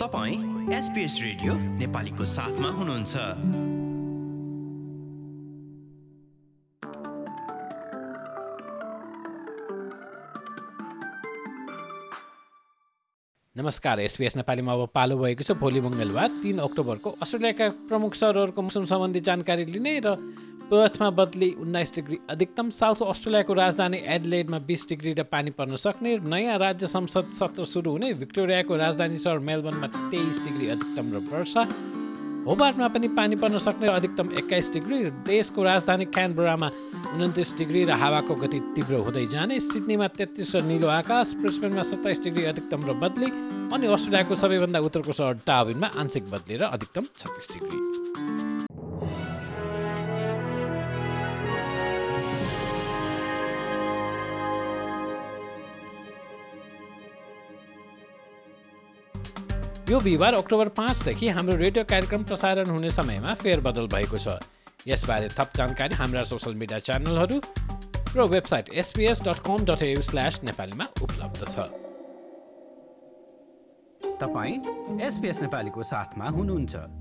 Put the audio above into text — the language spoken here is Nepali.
तपाईँ एसपिएस रेडियो नेपालीको साथमा हुनुहुन्छ। नमस्कार एसपिएस नेपालीमा अब पालो भएको छ भोलि मङ्गलबार तिन अक्टोबरको अस्ट्रेलियाका प्रमुख सहरहरूको मौसम सम्बन्धी जानकारी लिने र पर्थमा बदली उन्नाइस डिग्री अधिकतम साउथ अस्ट्रेलियाको राजधानी एडलेडमा बिस डिग्री र पानी पर्न सक्ने नयाँ राज्य संसद सत्र सुरु हुने भिक्टोरियाको राजधानी सहर मेलबर्नमा तेइस डिग्री अधिकतम र वर्षा। होबार्टमा पनि पानी पर्न सक्ने र अधिकतम एक्काइस डिग्री देशको राजधानी क्यानबरामा उन्तिस डिग्री र हावाको गति तीव्र हुँदै जाने। सिडनीमा तेत्तिस र निलो आकाश ब्रिस्बेनमा सत्ताइस डिग्री अधिकतम र बदली। अनि अस्ट्रेलियाको सबैभन्दा उत्तरको सहर डाविनमा आंशिक बदली र अधिकतम छत्तिस डिग्री। यो बिहिबार अक्टोबर पाँचदेखि हाम्रो रेडियो कार्यक्रम प्रसारण हुने समयमा फेरबदल भएको छ। यसबारे थप जानकारी हाम्रा सोसल मिडिया च्यानलहरू र website SBS dot com dot AU slash नेपालीमा उपलब्ध छ। तपाईँ एसपिएस नेपालीको साथमा हुनुहुन्छ।